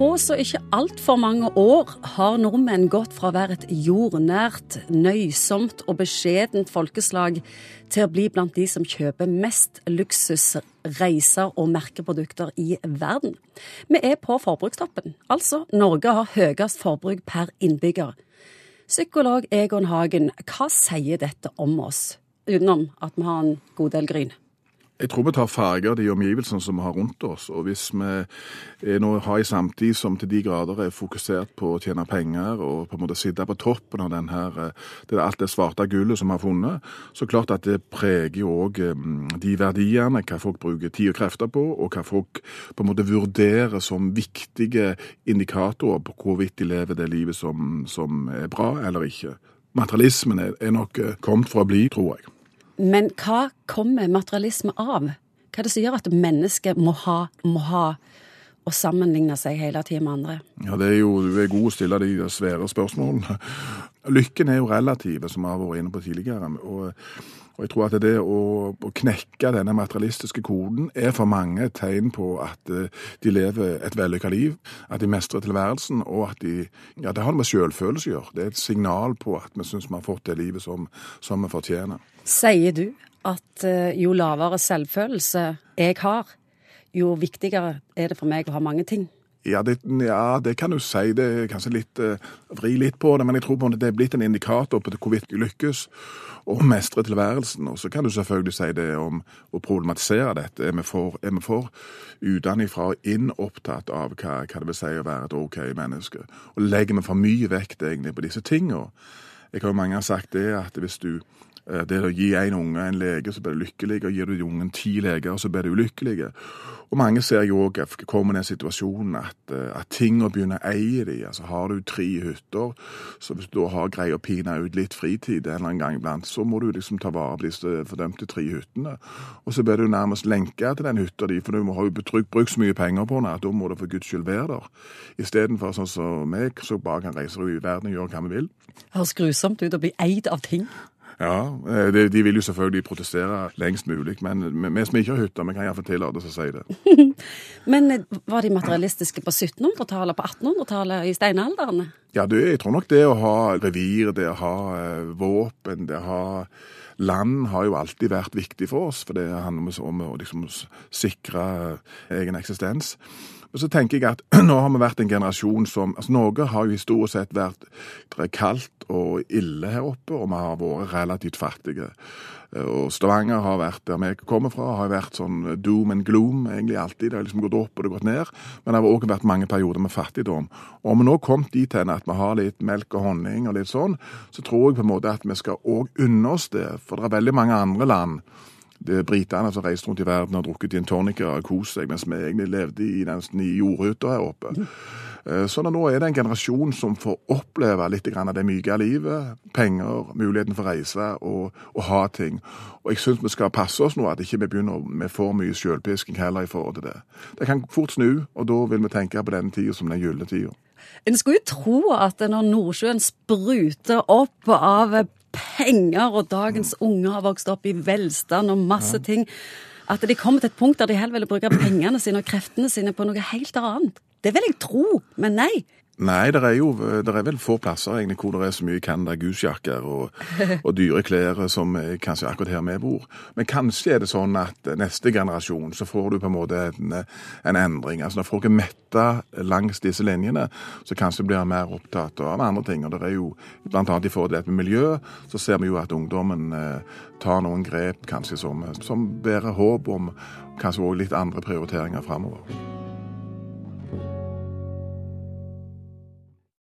På så ikke altfor mange år har nordmenn gått fra å være et jordnært, nøysomt og beskjedent folkeslag til å bli blant de som kjøper mest luksusreiser og merkeprodukter i verden. Vi er på forbrukstoppen. Altså, Norge har høyest forbruk per innbygger. Psykolog Egon Hagen, hva sier dette om oss, utenom at vi har en god del gryn? Jeg tror vi tar farger av de omgivelsene som vi har rundt oss. Og hvis vi nå har en samtid som til de grader er fokusert på å tjene penger og på en måte sitte på toppen av den her, det er alt det svarte gullet som vi har funnet, så klart at det preger jo òg de verdiene, hva folk bruker tid og krefter på, og hva folk på en måte vurderer som viktige indikatorer på hvorvidt de lever det livet som, som er bra eller ikke. Materialismen er, nok kommet for å bli, tror jeg. Men hva kommer materialisme av? Hva er det som gjør at mennesket må ha, må ha og sammenligne seg hele tiden med andre? Ja, det er jo, Du er god å stille de svære spørsmålene. Lykken er jo relativ, som vi har vært inne på tidligere. og og jeg tror at det å, å, knekke denne materialistiske koden er for mange et tegn på at uh, de lever et vellykka liv, at de mestrer tilværelsen, og at de Ja, det har med selvfølelse å gjøre. Det er et signal på at vi syns vi har fått det livet som, som vi fortjener. Sier du at uh, jo lavere selvfølelse jeg har, jo viktigere er det for meg å ha mange ting? Ja det, ja, det, kan du si. Det er kanskje litt uh, vri litt på det, men jeg tror på det er blitt en indikator på hvorvidt du lykkes og mestre tilværelsen. Og så kan du selvfølgelig si det om å problematisere dette. Er vi for, er vi for utenfra og inn opptatt av hva, hva, det vil si å være et OK menneske? Og legger vi for mye vekt egentlig på disse tingene? Jeg har jo mange sagt det at hvis du Eh, det å gi en unge en lege, så blir du lykkelig, og gir du ungen ti leger, så blir du ulykkelig. Og mange ser jo òg kommer i den situasjonen at, at ting å begynne å eie de. Altså Har du tre hytter, så hvis du da har greie å pine ut litt fritid en eller annen gang iblant, så må du liksom ta vare på disse fordømte tre hyttene. Og så blir du nærmest lenka til den hytta di, for du har jo brukt så mye penger på den at da må du for guds skyld være der. Istedenfor sånn som meg, så bare kan reise i verden og gjøre hva vi vil. Høres grusomt ut å bli eid av ting. Ja, eh, de, de vil jo selvfølgelig protestere lengst mulig, men vi som ikke har hytter, vi kan iallfall tillate oss å si det. men eh, var de materialistiske på 1700-tallet, på 1800-tallet, i steinalderen? Ja, det, jeg tror nok det å ha revir, det å ha uh, våpen, det å ha land har jo alltid vært viktig for oss, for det handler om å liksom, sikre egen eksistens. Og så tenker jeg at nå har vi vært en generasjon som altså Norge har jo historisk sett vært kaldt og ille her oppe, og vi har vært relativt fattige. Og Stavanger har vært der vi kommer fra, har vært sånn doom and gloom egentlig alltid. Det har liksom gått opp og det har gått ned. Men det har òg vært mange perioder med fattigdom. Og om vi nå har kommet dit hen at vi har litt melk og honning og litt sånn, så tror jeg på en måte at vi skal òg unne oss det. For det er veldig mange andre land britene som reiste rundt i verden og drukket gin tonic og kost seg, mens vi egentlig levde i nesten i jordhytta her oppe. Eh, så nå er det en generasjon som får oppleve litt av det myke livet. Penger, muligheten for å reise og, og ha ting. Og jeg syns vi skal passe oss nå, at ikke vi begynner med for mye sjølpisking heller i forhold til det. Det kan fort snu, og da vil vi tenke på denne tida som den gylne tida. En skulle jo tro at når Nordsjøen spruter opp av penger, og dagens unge har vokst opp i velstand og masse ja. ting. At de kommer til et punkt der de heller vil bruke pengene sine og kreftene sine på noe helt annet. Det vil jeg tro, men nei. Nei, det er jo det er vel få plasser egentlig hvor det er så mye Canada Goose-jakker og, og, dyre klær som kanskje akkurat her vi bor. Men kanskje er det sånn at neste generasjon så får du på en måte en, en endring. Altså Når folk er metta langs disse linjene, så kanskje blir de mer opptatt av andre ting. Og det er jo bl.a. i forhold til dette med miljø, så ser vi jo at ungdommen eh, tar noen grep kanskje som, som bærer håp om kanskje òg litt andre prioriteringer framover.